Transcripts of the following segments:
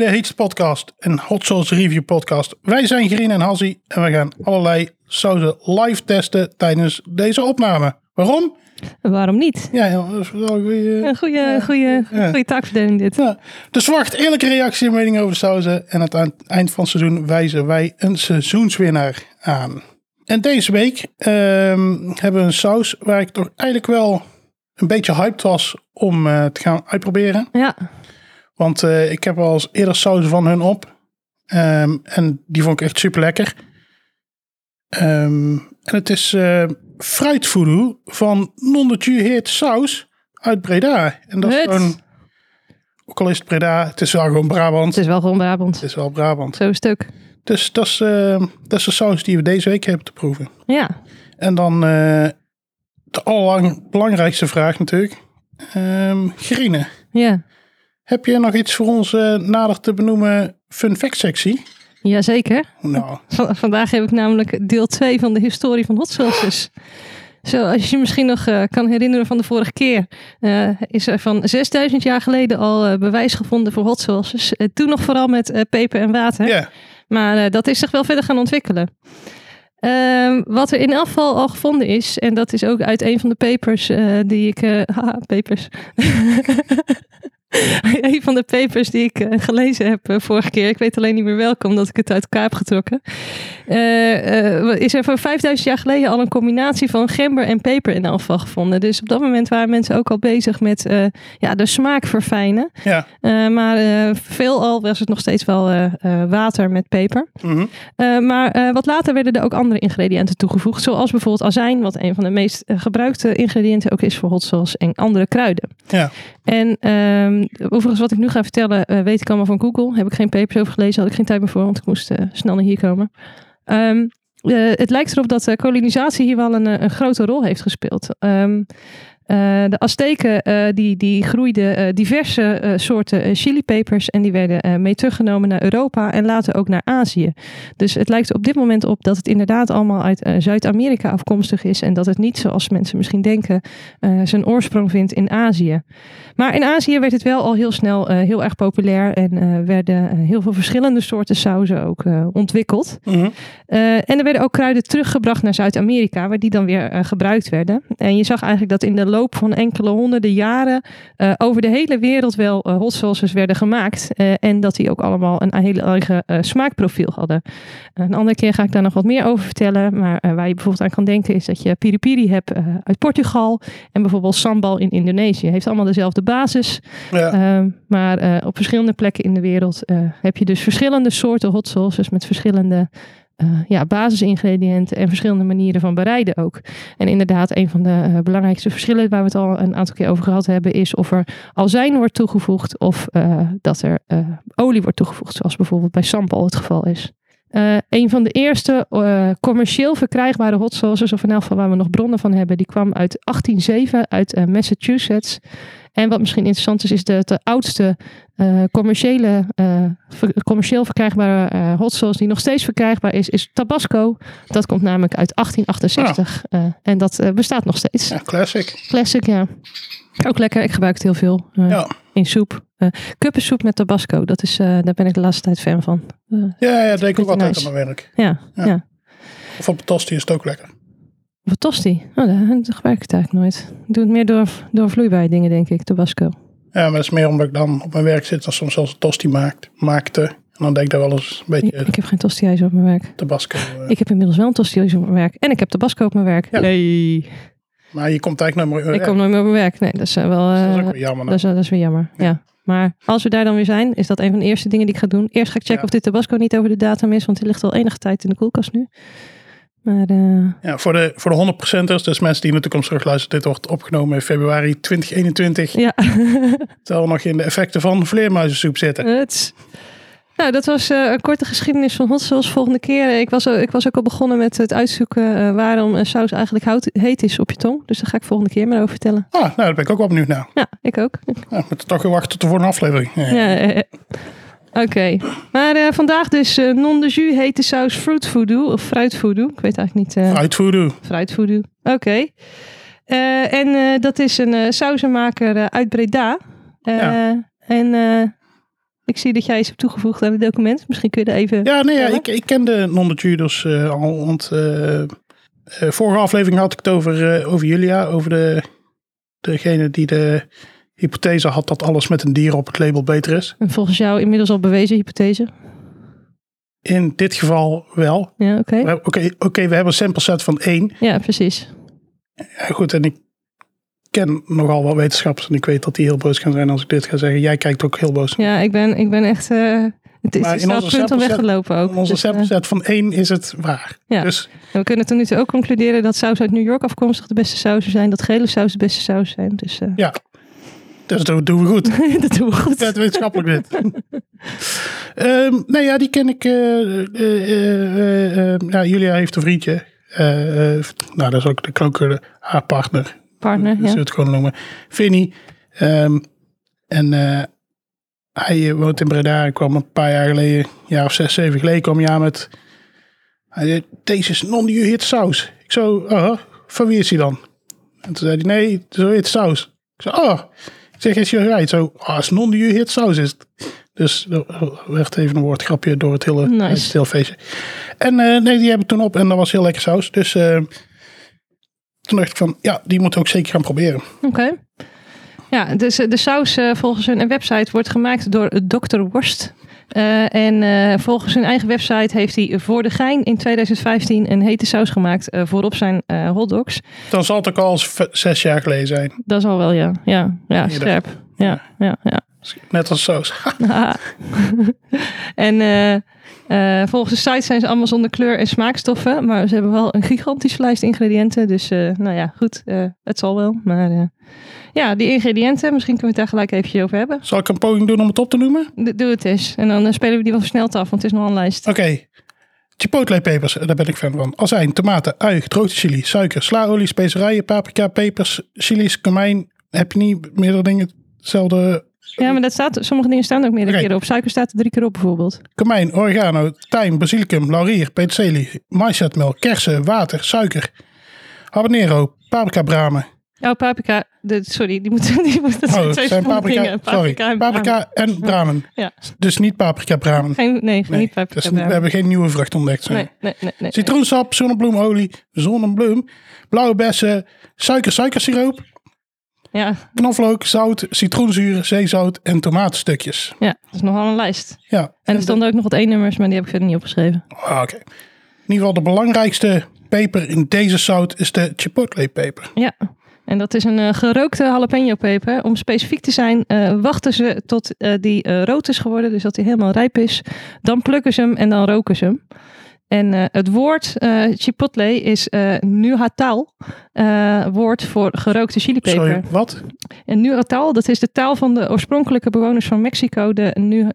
de Heetste Podcast, een hot sauce review podcast. Wij zijn Gerien en Hazzy en we gaan allerlei sauzen live testen tijdens deze opname. Waarom? Waarom niet? Ja, ja, dat is wel een goede, goede, Ja. goede taakverdeling dit. Ja. Dus wacht, eerlijke reactie en mening over de sauzen. En aan het eind van het seizoen wijzen wij een seizoenswinnaar aan. En deze week ehm, hebben we een saus waar ik toch eigenlijk wel een beetje hyped was om eh, te gaan uitproberen. Ja, Want eh, ik heb al eens eerder sauzen van hun op. Ehm, en die vond ik echt super lekker. en het is eh fruit voodoo van Non-de Heet Saus uit Breda. En dat is gewoon, ook al is het Breda, het is wel gewoon Brabant. het is wel gewoon Brabant. Het is wel Brabant. Zo stuk. Dus dat is, eh, dat is de saus die we deze week hebben te proeven. Ja. En dan eh, de allerbelangrijkste vraag natuurlijk. Ehm Grine, Ja. Heb je nog iets voor ons eh, nader te benoemen fun fact sectie? Jazeker. Nou, vandaag heb ik namelijk deel 2 van de historie van hot sauces. Zo, als je je misschien nog eh, kan herinneren van de vorige keer, eh, is er van 6000 jaar geleden al bewijs gevonden voor hot sauces. Toen nog vooral met peper en water. Maar dat is zich wel verder gaan ontwikkelen. Ehm, wat er in elk geval al gevonden is, en dat is ook uit een van de papers die ik. haha, papers. een van de papers die ik eh, gelezen heb eh, vorige keer. Ik weet alleen niet meer welke, omdat ik het uit elkaar heb getrokken. Eh, is er voor 5000 jaar geleden al een combinatie van gember en peper in geval gevonden. Dus op dat moment waren mensen ook al bezig met ja, de smaak verfijnen. ja. Maar veelal was het nog steeds wel water met peper. Eh, maar wat later werden er ook andere ingrediënten toegevoegd. Zoals bijvoorbeeld azijn, wat een van de meest gebruikte ingrediënten ook is voor hot sauce. En andere kruiden. Ja. En ehm, overigens wat ik nu ga vertellen, eh, weet ik allemaal van Google. Heb ik geen papers over gelezen, had ik geen tijd meer voor, want ik moest eh, snel naar hier komen. Ehm, eh, het lijkt erop dat kolonisatie hier wel een, een grote rol heeft gespeeld. Ehm, eh, de Azteken eh, die, die groeiden eh, diverse soorten chilipepers en die werden mee teruggenomen naar Europa en later ook naar Azië. Dus het lijkt op dit moment op dat het inderdaad allemaal uit Zuid-Amerika afkomstig is en dat het niet zoals mensen misschien denken zijn oorsprong vindt in Azië. Maar in Azië werd het wel al heel snel heel erg populair en werden heel veel verschillende soorten sauzen ook ontwikkeld. Mhm. En er werden ook kruiden teruggebracht naar Zuid-Amerika, waar die dan weer gebruikt werden. En je zag eigenlijk dat in de loop van enkele honderden jaren eh, over de hele wereld wel eh, hot sauces werden gemaakt. eh, en dat die ook allemaal een hele eigen smaakprofiel hadden. Een andere keer ga ik daar nog wat meer over vertellen. Maar waar je bijvoorbeeld aan kan denken is dat je piri piri hebt uit Portugal. En bijvoorbeeld sambal in Indonesië. Heeft allemaal dezelfde basis. ja. Ehm, maar op verschillende plekken in de wereld heb je dus verschillende soorten hot sauces met verschillende eh, ja, basisingrediënten en verschillende manieren van bereiden ook. En inderdaad, een van de eh, belangrijkste verschillen waar we het al een aantal keer over gehad hebben, is of er azijn wordt toegevoegd of eh, dat er olie wordt toegevoegd, zoals bijvoorbeeld bij sambal het geval is. Eh, een van de eerste eh, commercieel verkrijgbare hot sauces, of in elk geval waar we nog bronnen van hebben, die kwam uit 1807 uit eh, Massachusetts. En wat misschien interessant is, is de, de oudste eh, commerciële, eh, ver- commercieel verkrijgbare eh, hot sauce die nog steeds verkrijgbaar is, is Tabasco. Dat komt namelijk uit 1868 eh, en dat bestaat nog steeds. ja, classic. Classic, ja. Ook lekker, ik gebruik het heel veel eh, Ja. in soep. Eh kuppensoep met Tabasco, dat is, eh, daar ben ik de laatste tijd fan van. Eh, Ja, ja, dat deed ik ook altijd nice. aan mijn werk. ja, Ja. ja. Of op een tosti is het ook lekker. Of tosti. Oh, dat, gebruik ik het eigenlijk nooit. Ik doe het meer door, door vloeibare dingen, denk ik. Tabasco. Ja, maar dat is meer omdat ik dan op mijn werk zit en soms zelfs een tosti maakt, maakte. En dan denk ik daar wel eens een beetje Ik, ik heb geen tosti op mijn werk. tabasco. Ik heb inmiddels wel een tosti op mijn werk. En ik heb Tabasco op mijn werk. Ja. Nee. Maar je komt eigenlijk nooit meer Ik kom nooit meer op mijn werk. Nee, dat is wel... Dus dat is ook weer jammer. dat, is, dat is weer jammer. Ja. Maar als we daar dan weer zijn, is dat een van de eerste dingen die ik ga doen. Eerst ga ik checken Ja. of dit Tabasco niet over de datum is, want die ligt al enige tijd in de koelkast nu. Maar eh, Ja, voor de, voor de 100%ers, dus mensen die in de toekomst terugluisteren, dit wordt opgenomen in februari 2021. ja, Terwijl we nog in de effecten van vleermuizensoep zitten. het. Nou, dat was eh, een korte geschiedenis van hot sauce. Volgende keer, eh, ik was, ook- ik was ook al begonnen met het uitzoeken eh, waarom een saus eigenlijk hout, heet is op je tong. Dus daar ga ik volgende keer maar over vertellen. Ah, nou, daar ben ik ook wel benieuwd naar. Ja, ik ook. We moeten toch weer wachten tot de volgende aflevering. Ja. Ja, eh, eh. Oké, maar eh, vandaag dus eh, non de jus hete saus fruit voodoo of fruit voodoo. Ik weet eigenlijk niet. eh Fruit voodoo. fruit voodoo. Oké. Eh, en eh, dat is een eh sauzenmaker eh, uit Breda. Eh, Ja. En eh, Ik zie dat jij iets hebt toegevoegd aan het document. Misschien kun je er even... Ja, nee, ja, ik, ik ken de non-Tudors eh al. Want eh, vorige aflevering had ik het over, over Julia. Over de, degene die de hypothese had dat alles met een dier op het label beter is. En volgens jou inmiddels al bewezen hypothese. In dit geval wel. Ja, oké. We hebben- Oké, oké, we hebben een sample set van één. Ja, precies. Ja, goed, en ik ken nogal wat wetenschappers. En ik weet dat die heel boos gaan zijn als ik dit ga zeggen. Jij kijkt ook heel boos. Ja, ik ben, ik ben echt... eh het is, het punt om weg te set- lopen ook. In onze Dus, eh, set van één is het waar. Ja. Dus en we kunnen tot nu toe ook concluderen dat saus uit New York afkomstig de beste sausen zijn. Dat gele saus de beste saus zijn. Dus eh, ja, dus dat doen we goed. dat doen we goed. Vet wetenschappelijk dit. Ehm nee, ja, die ken ik. ja, Julia heeft een vriendje. Nou, dat is ook, dat ook eh, haar partner. Partner, Zullen ja. het gewoon noemen. Vinnie. Ehm, en eh, hij eh, woont in Breda. Hij kwam een paar jaar geleden, een jaar of zes, zeven geleden, kwam hij aan met... Hij zei, deze is non-hit saus. Ik zo, oh, van wie is hij dan? En toen zei hij, nee, zo heet saus. Ik zei, oh. Ik zeg, is je right? Zo, oh, is non-hit saus is het. Dus er werd even een woordgrapje door het hele, Nice. het stilfeestje. En eh, nee, die hebben toen op en dat was heel lekker saus. Dus toen dacht ik van, ja, die moeten we ook zeker gaan proberen. Oké. Ja, dus eh, de saus eh, volgens hun website wordt gemaakt door Dr. Worst. Eh, en volgens hun eigen website heeft hij voor de gein in 2015 een hete saus gemaakt voorop zijn hotdogs. Dan zal het ook al zes jaar geleden zijn. Dat is al wel, ja. Ja, ja scherp. Ja, ja, ja. Net als saus. en eh, volgens de site zijn ze allemaal zonder kleur en smaakstoffen. Maar ze hebben wel een gigantische lijst ingrediënten. Dus eh, nou ja, goed. eh, het zal wel. Maar ja, die ingrediënten. Misschien kunnen we het daar gelijk eventjes over hebben. Zal ik een poging doen om het op te noemen? D- Doe het eens. En dan spelen we die wel versneld af. Want het is nog een lijst. Oké. Chipotle pepers, daar ben ik fan van. Azijn, tomaten, ui, gedroogde chili, suiker, slaolie, specerijen, paprika, pepers, chilies, komijn. Heb je niet meerdere dingen hetzelfde? Ja, maar dat staat, sommige dingen staan ook meerdere Oké. keren op. Suiker staat er drie keer op bijvoorbeeld. Komijn, oregano, tijm, basilicum, laurier, peterselie, maïszetmeel, kersen, water, suiker, habanero, paprika bramen. Oh, paprika. De, sorry, die moeten die moet, dat zijn Oh, zijn paprika, dingen. sorry, en paprika en bramen. Ja. Dus niet paprika bramen. Geen, nee, Nee, niet paprika. we hebben geen nieuwe vrucht ontdekt. Nee, nee, nee. nee. Citroensap, zonnebloemolie, zonnebloem, blauwe bessen, suiker, suikersiroop, Ja, knoflook, zout, citroenzuur, zeezout en tomatenstukjes. ja, dat is nogal een lijst. Ja. En er stonden ook nog wat één-nummers, maar die heb ik verder niet opgeschreven. Ah, Oké. In ieder geval de belangrijkste peper in deze zout is de chipotle peper. Ja, en dat is een eh, gerookte jalapeno peper. Om specifiek te zijn, eh, wachten ze tot eh, die rood is geworden, dus dat hij helemaal rijp is. Dan plukken ze hem en dan roken ze hem. En eh, het woord eh, chipotle is eh nuhatal, woord voor gerookte chilipeper. Sorry, wat? En nuhatal, dat is de taal van de oorspronkelijke bewoners van Mexico, de nu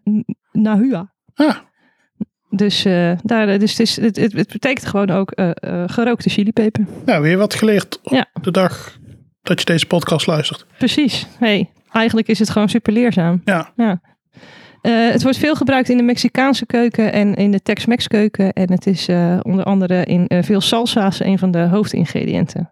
Nahua. Ah, Dus, daar, dus het, is, het, het, het betekent gewoon ook gerookte chilipeper. nou weer wat geleerd op Ja. de dag dat je deze podcast luistert. Precies. Hey, eigenlijk is het gewoon super leerzaam. Ja, Ja. Eh, het wordt veel gebruikt in de Mexicaanse keuken en in de Tex-Mex keuken. En het is eh, onder andere in eh, veel salsa's een van de hoofdingrediënten.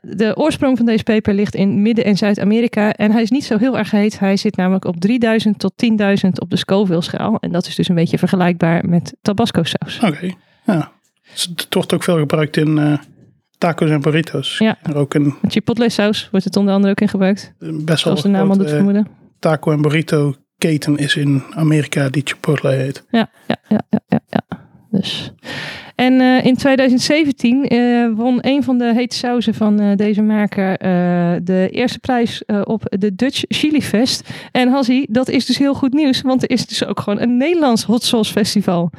De oorsprong van deze peper ligt in Midden- en Zuid-Amerika. En hij is niet zo heel erg heet. Hij zit namelijk op 3000 tot 10.000 op de Scoville-schaal. En dat is dus een beetje vergelijkbaar met Tabasco-saus. oké. Ja. Dus Het wordt ook veel gebruikt in tacos en burritos. Ja. Ook een Chipotle-saus wordt het onder andere ook in gebruikt. best wel Zoals de naam al doet vermoeden. Taco en burrito keten is in Amerika die Chipotle heet. Ja, ja, ja, ja, ja. ja. Dus. En eh, in 2017 eh, won een van de hete sauzen van eh, deze maker de eerste prijs op de Dutch Chili Fest. En Hassie, dat is dus heel goed nieuws, want er is dus ook gewoon een Nederlands hot sauce festival.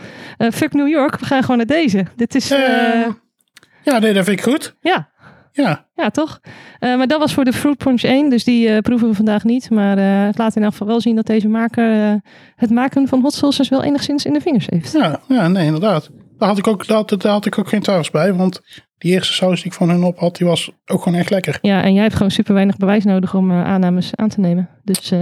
Fuck New York, we gaan gewoon naar deze. Dit is, ja, nee, dat vind ik goed. ja, Ja, ja, toch? Eh, maar dat was voor de Fruit Punch 1, dus die eh, proeven we vandaag niet. Maar eh, het laat in elk geval wel zien dat deze maker het maken van hot sauces wel enigszins in de vingers heeft. ja, ja nee, inderdaad. Daar had, ik ook, daar, daar had ik ook geen twijfels bij, want die eerste saus die ik van hun op had, die was ook gewoon echt lekker. Ja, en jij hebt gewoon super weinig bewijs nodig om aannames aan te nemen. Dus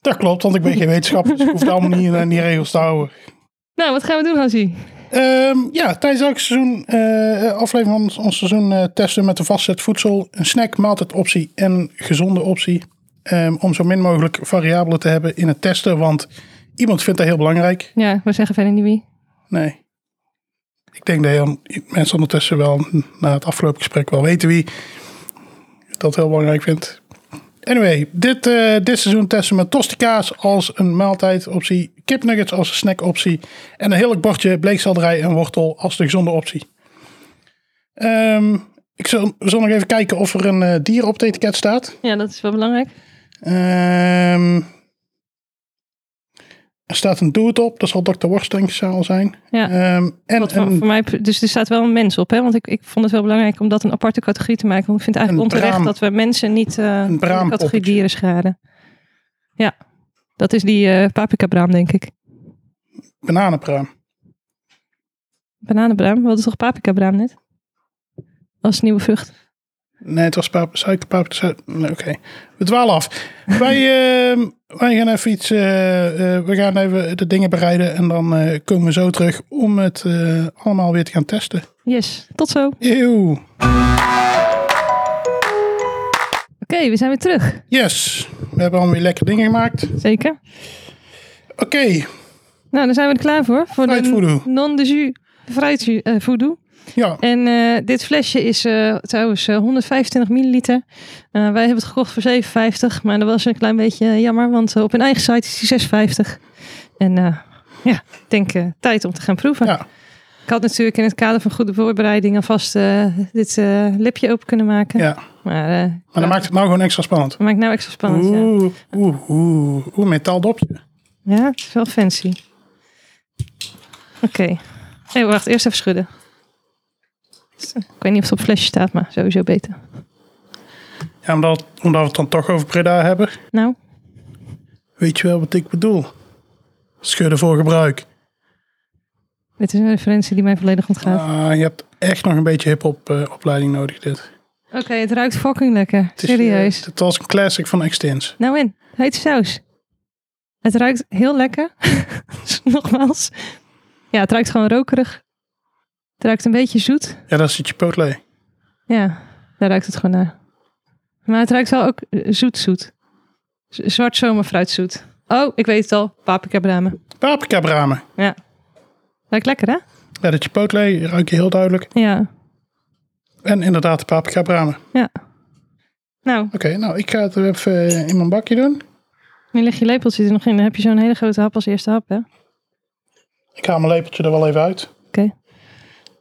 Dat klopt, want ik ben geen wetenschapper, dus ik hoef allemaal niet aan die regels te houden. nou, wat gaan we doen, Hansie? Ehm, ja, tijdens elk seizoen, eh, aflevering van ons seizoen, eh, testen we met een vastzet voedsel, een snack, maaltijd optie en gezonde optie. Ehm, om zo min mogelijk variabelen te hebben in het testen. Want iemand vindt dat heel belangrijk. Ja, we zeggen verder niet wie. Nee. Ik denk dat heel, mensen ondertussen wel na het afgelopen gesprek wel weten wie dat heel belangrijk vindt. Anyway, dit, eh, dit seizoen testen we tosti als een maaltijdoptie, kipnuggets als een snackoptie en een heerlijk bordje bleekselderij en wortel als de gezonde optie. Ehm, ik zal, zullen nog even kijken of er een eh, dier op het etiket staat. Ja, dat is wel belangrijk. Ehm, er staat een doet op, dat zal Dr. Worst denk ik zal zijn. Ja. Ehm, en Wat voor, voor mij, dus er staat wel een mens op, hè? Want ik, ik vond het wel belangrijk om dat een aparte categorie te maken. Want ik vind het eigenlijk onterecht braam. dat we mensen niet eh in de categorie dieren scharen. Ja, dat is die eh paprika braam, denk ik. bananenpraam. Bananenbraam, wat is toch paprika braam net? Als nieuwe vrucht. Nee, het was pap suikerpaprika. suiker- nee, Oké, we dwalen af. wij, ehm, wij gaan even iets. eh, eh, we gaan even de dingen bereiden. En dan eh, komen we zo terug om het eh, allemaal weer te gaan testen. Yes, tot zo. Oké, we zijn weer terug. Yes. We hebben allemaal weer lekker dingen gemaakt. Zeker. Oké. Nou, dan zijn we er klaar voor. Voor de non de jus fruit eh, voodoo. Ja. En eh, dit flesje is eh, trouwens eh, 125 milliliter. Wij hebben het gekocht voor 57, maar dat was een klein beetje jammer, want op hun eigen site is die 56. En ja, ik denk tijd om te gaan proeven. Ja. Ik had natuurlijk in het kader van goede voorbereiding alvast eh, dit eh, lipje open kunnen maken. ja. Maar, eh Maar dan maakt het nou gewoon extra spannend. dat maakt nou extra spannend. Ja. Oeh, oeh, oeh. Oeh, metaal dopje. ja, het is wel fancy. Oké. Hey, wacht, eerst even schudden. Ik weet niet of het op flesje staat, maar sowieso beter. Ja, omdat, omdat we het dan toch over Breda hebben. Nou, Weet je wel wat ik bedoel? Schudden voor gebruik. Dit is een referentie die mij volledig ontgaat. Ah, je hebt echt nog een beetje hip-hop eh, opleiding nodig. Dit. Oké, het ruikt fucking lekker. Het is, Serieus. eh, het was een classic van Extins. nou in, heet saus. Het ruikt heel lekker. Nogmaals. Ja, het ruikt gewoon rokerig. Het ruikt een beetje zoet. Ja, dat is het Chipotle. Ja, daar ruikt het gewoon naar. Maar het ruikt wel ook eh, zoet-zoet. Z- Zwart zomerfruitzoet. Oh, ik weet het al. Paprika bramen. Paprika bramen. Ja. Ruikt lekker, hè? Ja, de Chipotle ruik je heel duidelijk. Ja. En inderdaad de paprika bramen. Ja. Nou, Oké, nou ik ga het er even eh, in mijn bakje doen. nu leg je lepeltje er nog in. Dan heb je zo'n hele grote hap als eerste hap, hè? Oké. Ik haal mijn lepeltje er wel even uit.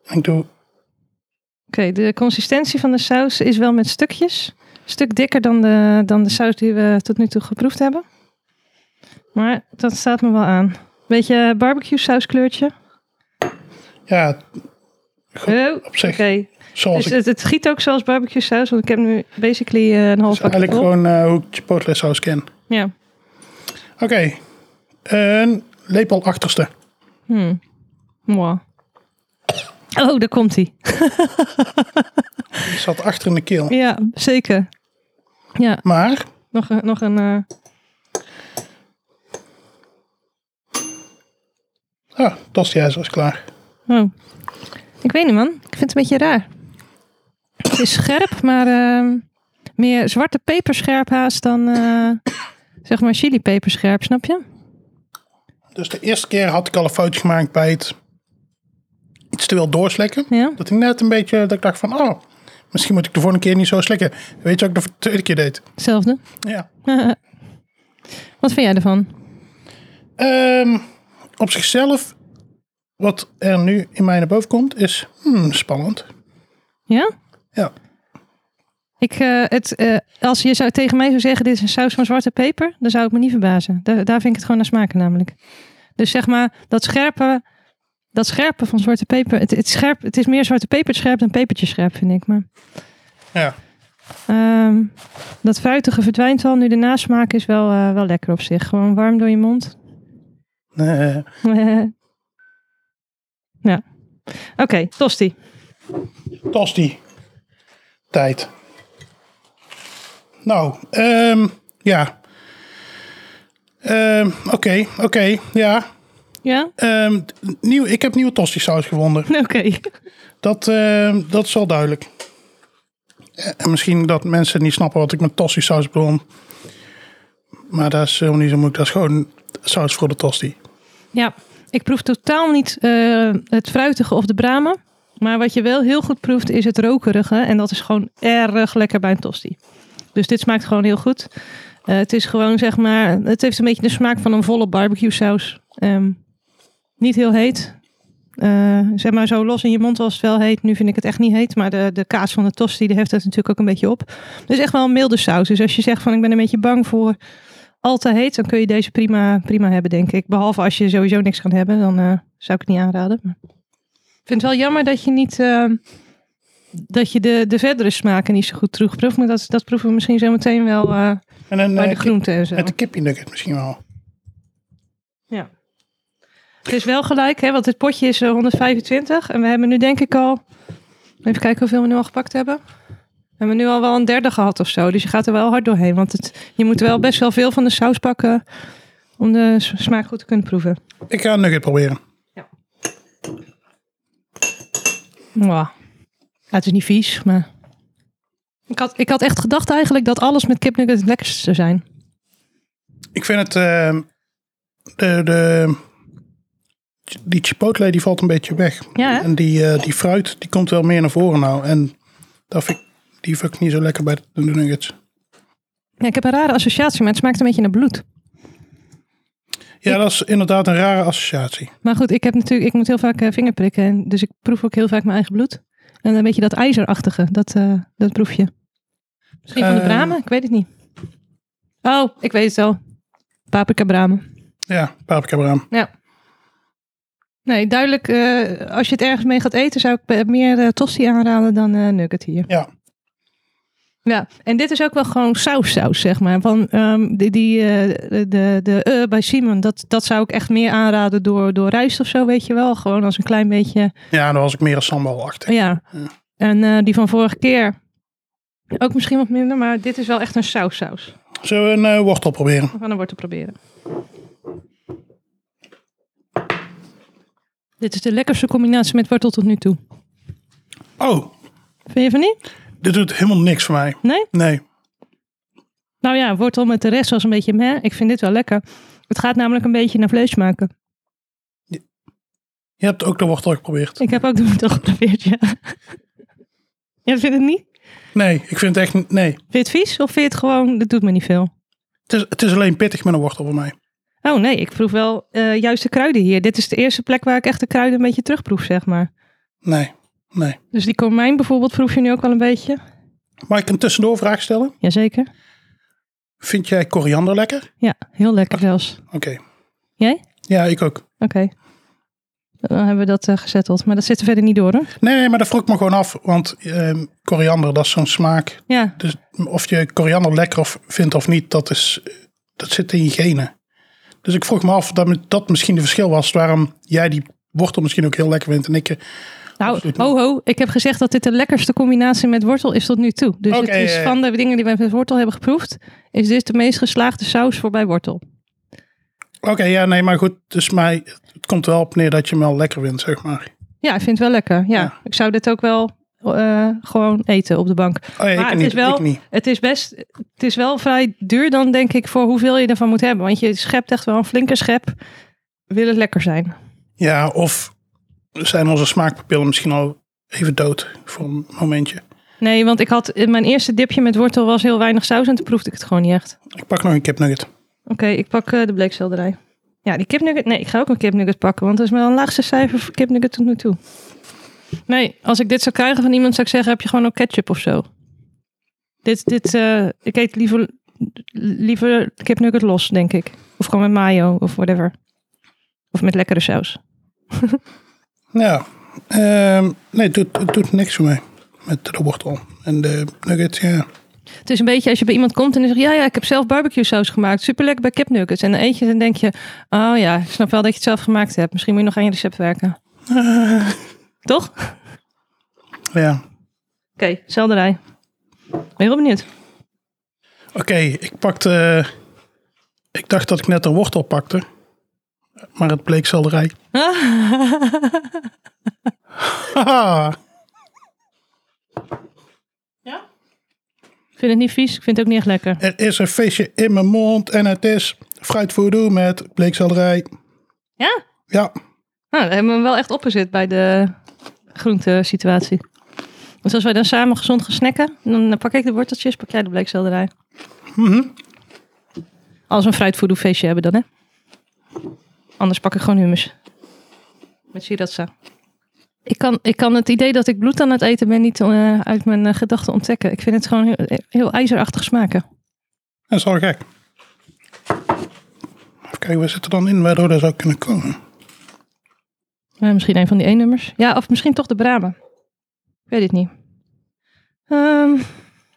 En ik doe... Oké, de consistentie van de saus is wel met stukjes. Een stuk dikker dan de, dan de saus die we tot nu toe geproefd hebben. Maar dat staat me wel aan. Beetje barbecue sauskleurtje. Ja, Oh, op zich. Zoals dus ik... het, het giet ook zoals barbecue saus. Want ik heb nu basically eh, een half is eigenlijk gewoon eh, hoe ik Chipotle saus ken. Ja. Oké. Een lepel achterste. Hmm. Mwah. Oh, daar komt hij. Die zat achter in de keel. Ja, zeker. Ja, Maar, nog een... Nog een eh, ah, tostiijzer is klaar. Oh. Ik weet niet, man. Ik vind het een beetje raar. Het is scherp, maar ehm, meer zwarte peperscherp haast dan, eh, zeg maar, chili peperscherp, snap je? Dus de eerste keer had ik al een foutje gemaakt bij het iets te veel doorslikken. Ja? Dat ik net een beetje, dat ik dacht van, oh, misschien moet ik de volgende keer niet zo slikken. Weet je wat ik de tweede keer deed? Hetzelfde. Ja. Wat vind jij ervan? Ehm, op zichzelf, wat er nu in mij naar boven komt, is hmm, spannend. Ja? Ja. Ik, eh, het, eh, als je zou tegen mij zou zeggen, dit is een saus van zwarte peper, dan zou ik me niet verbazen. Daar, daar vind ik het gewoon naar smaken namelijk. Dus zeg maar, dat scherpe, dat scherpe van zwarte peper, het, het, scherp, het is meer zwarte peper scherp dan pepertje scherp, vind ik. Maar Ja. Ehm, dat fruitige verdwijnt al. Nu de nasmaak is wel, eh, wel lekker op zich. Gewoon warm door je mond. Nee. ja. Oké, tosti. Tosti. Tijd. Nou, ehm, ja. Ehm, Oké, oké, ja. Ja? Ehm, nieuw, ik heb nieuwe tosti saus gevonden. Oké. Dat, dat is wel duidelijk. Eh, En misschien dat mensen niet snappen wat ik met tosti saus bedoel. Maar dat is helemaal niet zo moeilijk. Dat is gewoon saus voor de tosti. Ja, ik proef totaal niet eh, het fruitige of de bramen. Maar wat je wel heel goed proeft is het rokerige. En dat is gewoon erg lekker bij een tosti. Dus dit smaakt gewoon heel goed. Eh, het is gewoon zeg maar, het heeft een beetje de smaak van een volle barbecue saus. Ehm, niet heel heet. Eh, zeg maar zo los in je mond was het wel heet. Nu vind ik het echt niet heet. Maar de, de kaas van de tosti die heeft het natuurlijk ook een beetje op. Dus echt wel een milde saus. Dus als je zegt van ik ben een beetje bang voor al te heet. Dan kun je deze prima, prima hebben denk ik. Behalve als je sowieso niks kan hebben. Dan uh, zou ik het niet aanraden. Maar ik vind het wel jammer dat je niet... Uh, dat je de, de verdere smaken niet zo goed terugproeft. Maar dat, dat proeven we misschien zo meteen wel uh, En een, bij de eh, groenten en zo. Met de kipje nugget misschien wel. Ja. Het is wel gelijk, hè, want het potje is eh, 125. En we hebben nu denk ik al... Even kijken hoeveel we nu al gepakt hebben. We hebben nu al wel een derde gehad of zo. Dus je gaat er wel hard doorheen. Want het, je moet wel best wel veel van de saus pakken... om de smaak goed te kunnen proeven. Ik ga een nugget proberen. Mwah. Ja, het is niet vies, maar... Ik had, ik had echt gedacht eigenlijk dat alles met kipnugget het lekkerste zou zijn. Ik vind het... eh, de, de, die chipotle die valt een beetje weg. Ja, hè? En die, eh, die fruit die komt wel meer naar voren nou. En dat vind ik, die ik niet zo lekker bij de, nuggets. Ja, ik heb een rare associatie, maar het smaakt een beetje naar bloed. Ja, dat is inderdaad een rare associatie. Maar goed, ik heb natuurlijk, ik moet heel vaak eh, vingerprikken. En dus ik proef ook heel vaak mijn eigen bloed. En een beetje dat ijzerachtige, dat, eh, dat proef je. Misschien van de Eh. bramen, ik weet het niet. Oh, ik weet het wel. Paprika bramen. Ja, paprika braam. Ja. Nee, duidelijk, als je het ergens mee gaat eten, zou ik meer eh, tosti aanraden dan eh, nugget hier. Ja. Ja, en dit is ook wel gewoon saus-saus, zeg maar. Van ehm, die, die, eh, de, de, eh bij Simon, dat, dat zou ik echt meer aanraden door, door rijst of zo, weet je wel. Gewoon als een klein beetje Ja, dan was ik meer een sambal achter. Ja. Ja. En eh, die van vorige keer ook misschien wat minder, maar dit is wel echt een saus-saus. Zullen we een wortel proberen? We gaan een wortel proberen. Dit is de lekkerste combinatie met wortel tot nu toe. Oh, Vind je van niet? Dit doet helemaal niks voor mij. Nee? Nee. Nou ja, wortel met de rest was een beetje meh. Ik vind dit wel lekker. Het gaat namelijk een beetje naar vlees maken. Je hebt ook de wortel geprobeerd. Ik heb ook de wortel geprobeerd, ja. Ja, vind je het niet? Nee, ik vind het echt... Nee. Vind je het vies of vind je het gewoon, dat doet me niet veel? Het is, het is alleen pittig met een wortel voor mij. Oh nee, ik proef wel eh, juist de kruiden hier. Dit is de eerste plek waar ik echt de kruiden een beetje terugproef, zeg maar. Nee, nee. Dus die komijn bijvoorbeeld proef je nu ook wel een beetje? Mag ik een tussendoor vraag stellen? Jazeker. Vind jij koriander lekker? Ja, heel lekker zelfs. Oké. Jij? Ja, ik ook. Oké. Dan hebben we dat uh, gezetteld. Maar dat zit er verder niet door, hoor. Nee, maar dat vroeg ik me gewoon af. Want ehm, koriander, dat is zo'n smaak. Ja, Dus of je koriander lekker of vindt of niet, dat, is, dat zit in je genen. Dus ik vroeg me af dat dat misschien de verschil was. Waarom jij die wortel misschien ook heel lekker vindt en ik... nou, ho ho. Ik heb gezegd dat dit de lekkerste combinatie met wortel is tot nu toe. Dus het is van de dingen die wij met wortel hebben geproefd, is dit de meest geslaagde saus voor bij wortel. Oké, ja, nee, maar goed. Dus mij, het komt wel op neer dat je hem wel lekker vindt, zeg maar. Ja, ik vind het wel lekker. Ja, Ja. ik zou dit ook wel eh, gewoon eten op de bank. Oh ja, Maar het niet, is wel-. Het is best, het is wel vrij duur dan denk ik voor hoeveel je ervan moet hebben. Want je schept echt wel een flinke schep. Wil het lekker zijn. Ja, of zijn onze smaakpapillen misschien al even dood voor een momentje. Nee, want ik had in mijn eerste dipje met wortel was heel weinig saus en toen proefde ik het gewoon niet echt. Ik pak nog een kipnugget. Oké, ik pak eh, de bleekselderij. Ja, die kipnugget. Nee, ik ga ook een kipnugget pakken, want dat is mijn laagste cijfer voor kipnugget tot nu toe. Nee, als ik dit zou krijgen van iemand, zou ik zeggen: heb je gewoon ook ketchup of zo? Dit, dit, eh, ik eet liever, liever kipnugget los, denk ik. Of gewoon met mayo of whatever. Of met lekkere saus. Ja, ehm, nee, het doet, het doet niks voor mij. Met de wortel en de nugget, ja. Het is een beetje als je bij iemand komt en die zegt: Ja, ja, ik heb zelf barbecue saus gemaakt. Super lekker bij kipnuggets. En dan eet je en dan denk je: Oh ja, ik snap wel dat je het zelf gemaakt hebt. Misschien moet je nog aan je recept werken. Toch? Oké, Ja, selderij. Ben je heel benieuwd? oké, ik pakte... Ik dacht dat ik net een wortel pakte. Maar het bleek selderij. Ja? Ik vind het niet vies. Ik vind het ook niet echt lekker. Er is een feestje in mijn mond en het is fruitvoerdoe met bleekselderij. Ja? Ja, Nou, dan hebben we hem wel echt opgezet bij de groentesituatie. Dus als wij dan samen gezond gaan snacken, dan pak ik de worteltjes, pak jij de bleekselderij. Mhm. Als we een fruitvoedoe feestje hebben dan, hè? Anders pak ik gewoon hummus. Met sriracha. Ik kan, ik kan het idee dat ik bloed aan het eten ben niet eh, uit mijn eh, gedachten ontdekken. Ik vind het gewoon heel, heel ijzerachtig smaken. dat is wel gek. Even kijken, waar zit er dan in waardoor dat zou kunnen komen? Eh, misschien een van die E-nummers. Ja, of misschien toch de Brahma. Ik weet het niet. Ehm,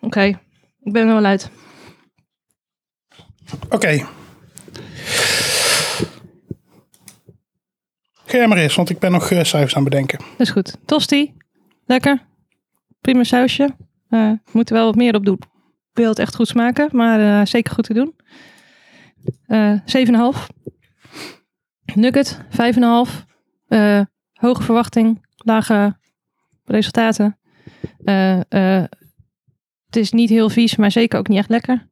Oké, ik ben er wel uit. Oké. Eens, want ik ben nog eh, cijfers aan het bedenken. Dat is goed. Tosti, lekker. Prima sausje. Eh moet er wel wat meer op doen. Wil het echt goed smaken, maar eh, zeker goed te doen. Eh 7,5. Nugget, 5,5. Eh hoge verwachting, lage resultaten. Het is niet heel vies, maar zeker ook niet echt lekker.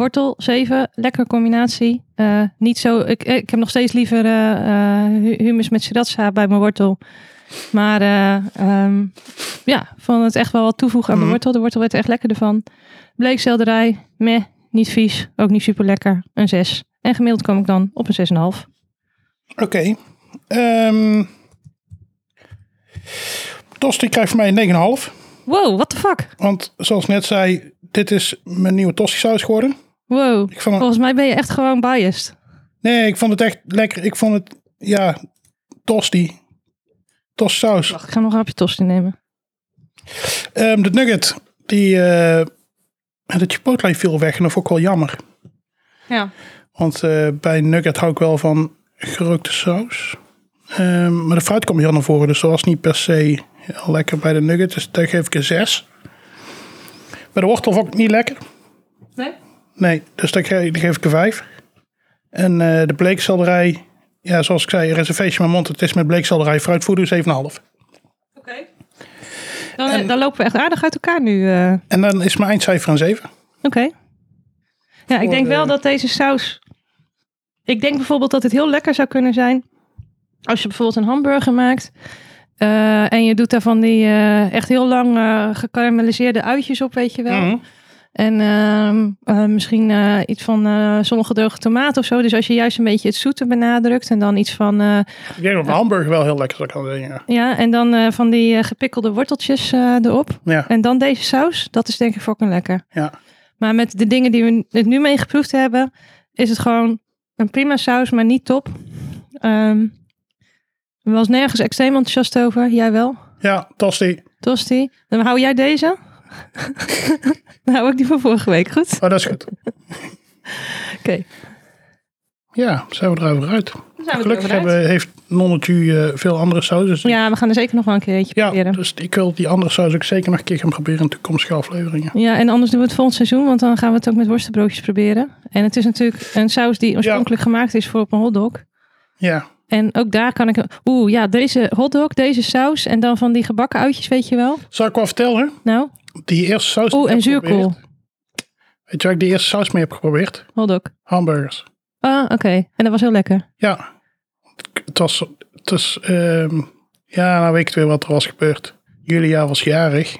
Wortel, 7. Lekker combinatie. Eh, niet zo, ik, ik heb nog steeds liever eh, eh, hu- hummus met sriracha bij mijn wortel. Maar ehm, ja, vond het echt wel wat toevoegen aan mijn Mhm. wortel. De wortel werd er echt lekker ervan. Bleekselderij, meh, niet vies. Ook niet super lekker. Een 6. En gemiddeld kom ik dan op een 6,5. Oké. Ehm Tosti krijgt voor mij een 9,5. Wow, what the fuck? Want zoals ik net zei, dit is mijn nieuwe tosti saus geworden. Wow. Ik vond het, Volgens mij ben je echt gewoon biased. nee, ik vond het echt lekker. Ik vond het, ja, tosti. Tosti saus. Wacht, ik ga nog een hapje tosti nemen. Ehm, de nugget, die, eh de chipotle viel weg en dat vond ik wel jammer. Ja. Want eh, bij nugget hou ik wel van gerookte saus. Ehm, maar de fruit kwam hier naar voren, dus dat was niet per se heel lekker bij de nugget. Dus daar geef ik een 6. Bij de wortel vond ik het niet lekker. Nee? Nee, dus daar geef, daar geef ik een 5. En eh, de bleekselderij, ja, zoals ik zei, er is een feestje in mijn mond. Het is met bleekselderij fruitvoer, dus 7,5. Oké. Dan, dan lopen we echt aardig uit elkaar nu. eh. En dan is mijn eindcijfer een 7. Oké. Ja, ik denk wel eh, dat deze saus... Ik denk bijvoorbeeld dat het heel lekker zou kunnen zijn... als je bijvoorbeeld een hamburger maakt... eh, en je doet daar van die eh, echt heel lang eh gekarameliseerde uitjes op, weet je wel. Mhm. En ehm, eh, misschien eh, iets van uh, zonnegedroogde tomaten of zo. Dus als je juist een beetje het zoete benadrukt... en dan iets van... eh, Ik denk dat de hamburger wel heel lekker zou kan zijn. Ja. ja, en dan eh, van die eh, gepikkelde worteltjes eh, erop. Ja, En dan deze saus. Dat is denk ik fucking lekker. ja. Maar met de dingen die we het nu mee geproefd hebben, is het gewoon een prima saus, maar niet top. Ik was nergens extreem enthousiast over. Jij wel? ja tosti. Tosti. Dan hou jij deze. hou ik die van vorige week. Goed? Oh, dat is goed. Oké. Ja, zijn we erover uit. Zijn Gelukkig uit. hebben, heeft Nonnetje eh, veel andere sausen. Ja, we gaan er zeker nog wel een keer eentje Ja, proberen. dus ik wil die andere saus ook zeker nog een keer gaan proberen in toekomstige afleveringen. Ja, en anders doen we het volgend seizoen, want dan gaan we het ook met worstenbroodjes proberen. En het is natuurlijk een saus die oorspronkelijk gemaakt is voor op een hotdog. Ja, En ook daar kan ik... Oeh, ja, deze hotdog, deze saus en dan van die gebakken uitjes, weet je wel. zal ik wel vertellen? Nou, Die eerste saus. ik en zuurkool. Weet je waar ik die eerste saus mee heb geprobeerd? Hotdog. Hamburgers. Ah, oké. En dat was heel lekker. Ja, het was, het is, ehm, ja, nou weet ik weer wat er was gebeurd. Julia was jarig,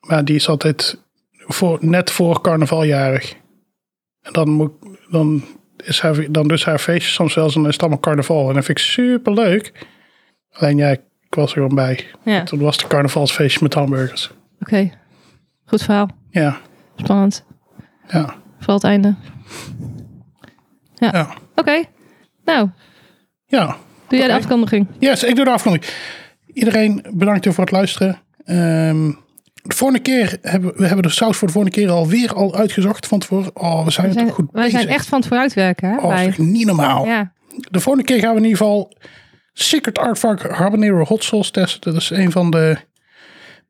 maar die is altijd voor, net voor carnavaljarig. En dan, moet, dan, is haar, dan ze haar feestje soms zelfs en dan is het allemaal carnaval. En dat vind ik super leuk. Alleen ja, ik was er gewoon bij. Ja, oké. Toen was het carnavalsfeestje met hamburgers. Goed verhaal. Ja, Spannend. ja, Vooral het einde. ja. Oké. Nou, Ja, doe jij de afkondiging? Yes, ik doe de afkondiging. Iedereen bedankt voor het luisteren. Ehm, de volgende keer hebben we hebben de saus voor de volgende keer alweer al uitgezocht van tevoren. Oh, we zijn, toch goed wij bezig. zijn echt van het vooruitwerken, hè? Oh, dat ik niet normaal. Ja, De volgende keer gaan we in ieder geval Secret Artvark Habanero Hot Sauce testen. Dat is een van de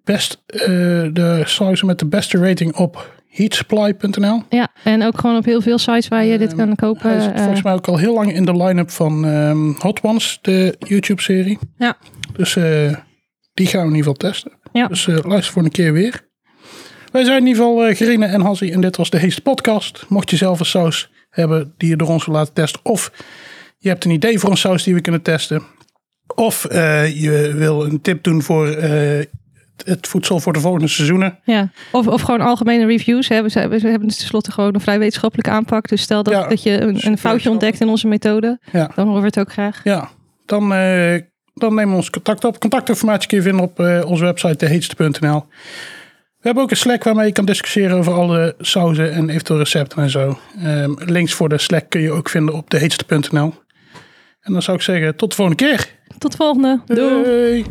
best eh, de sauzen met de beste rating op heatsupply.nl. ja, en ook gewoon op heel veel sites waar je dit kan kopen. Hij is eh, volgens mij ook al heel lang in de line-up van ehm, Hot Ones, de YouTube-serie. Ja. Dus eh, die gaan we in ieder geval testen. Ja. Dus luister voor een keer weer. Wij zijn in ieder geval uh, Gerine en Hansie en dit was de Heeste Podcast. Mocht je zelf een saus hebben die je door ons wil laten testen. Of je hebt een idee voor een saus die we kunnen testen. Of uh, je wil een tip doen voor uh, het voedsel voor de volgende seizoenen. Ja, of, of gewoon algemene reviews. Hè. We, we hebben tenslotte gewoon een vrij wetenschappelijke aanpak. Dus stel dat, dat je een, een foutje ontdekt in onze methode. Ja. Dan horen we het ook graag. Ja, dan, uh, dan nemen we ons contact op. Contactinformatie kun je vinden op onze website deheetste.nl. We hebben ook een Slack waarmee je kan discussiëren over alle sauzen en eventueel recepten en zo. Um, links voor de Slack kun je ook vinden op deheetste.nl. En dan zou ik zeggen, tot de volgende keer. Tot de volgende. Doei.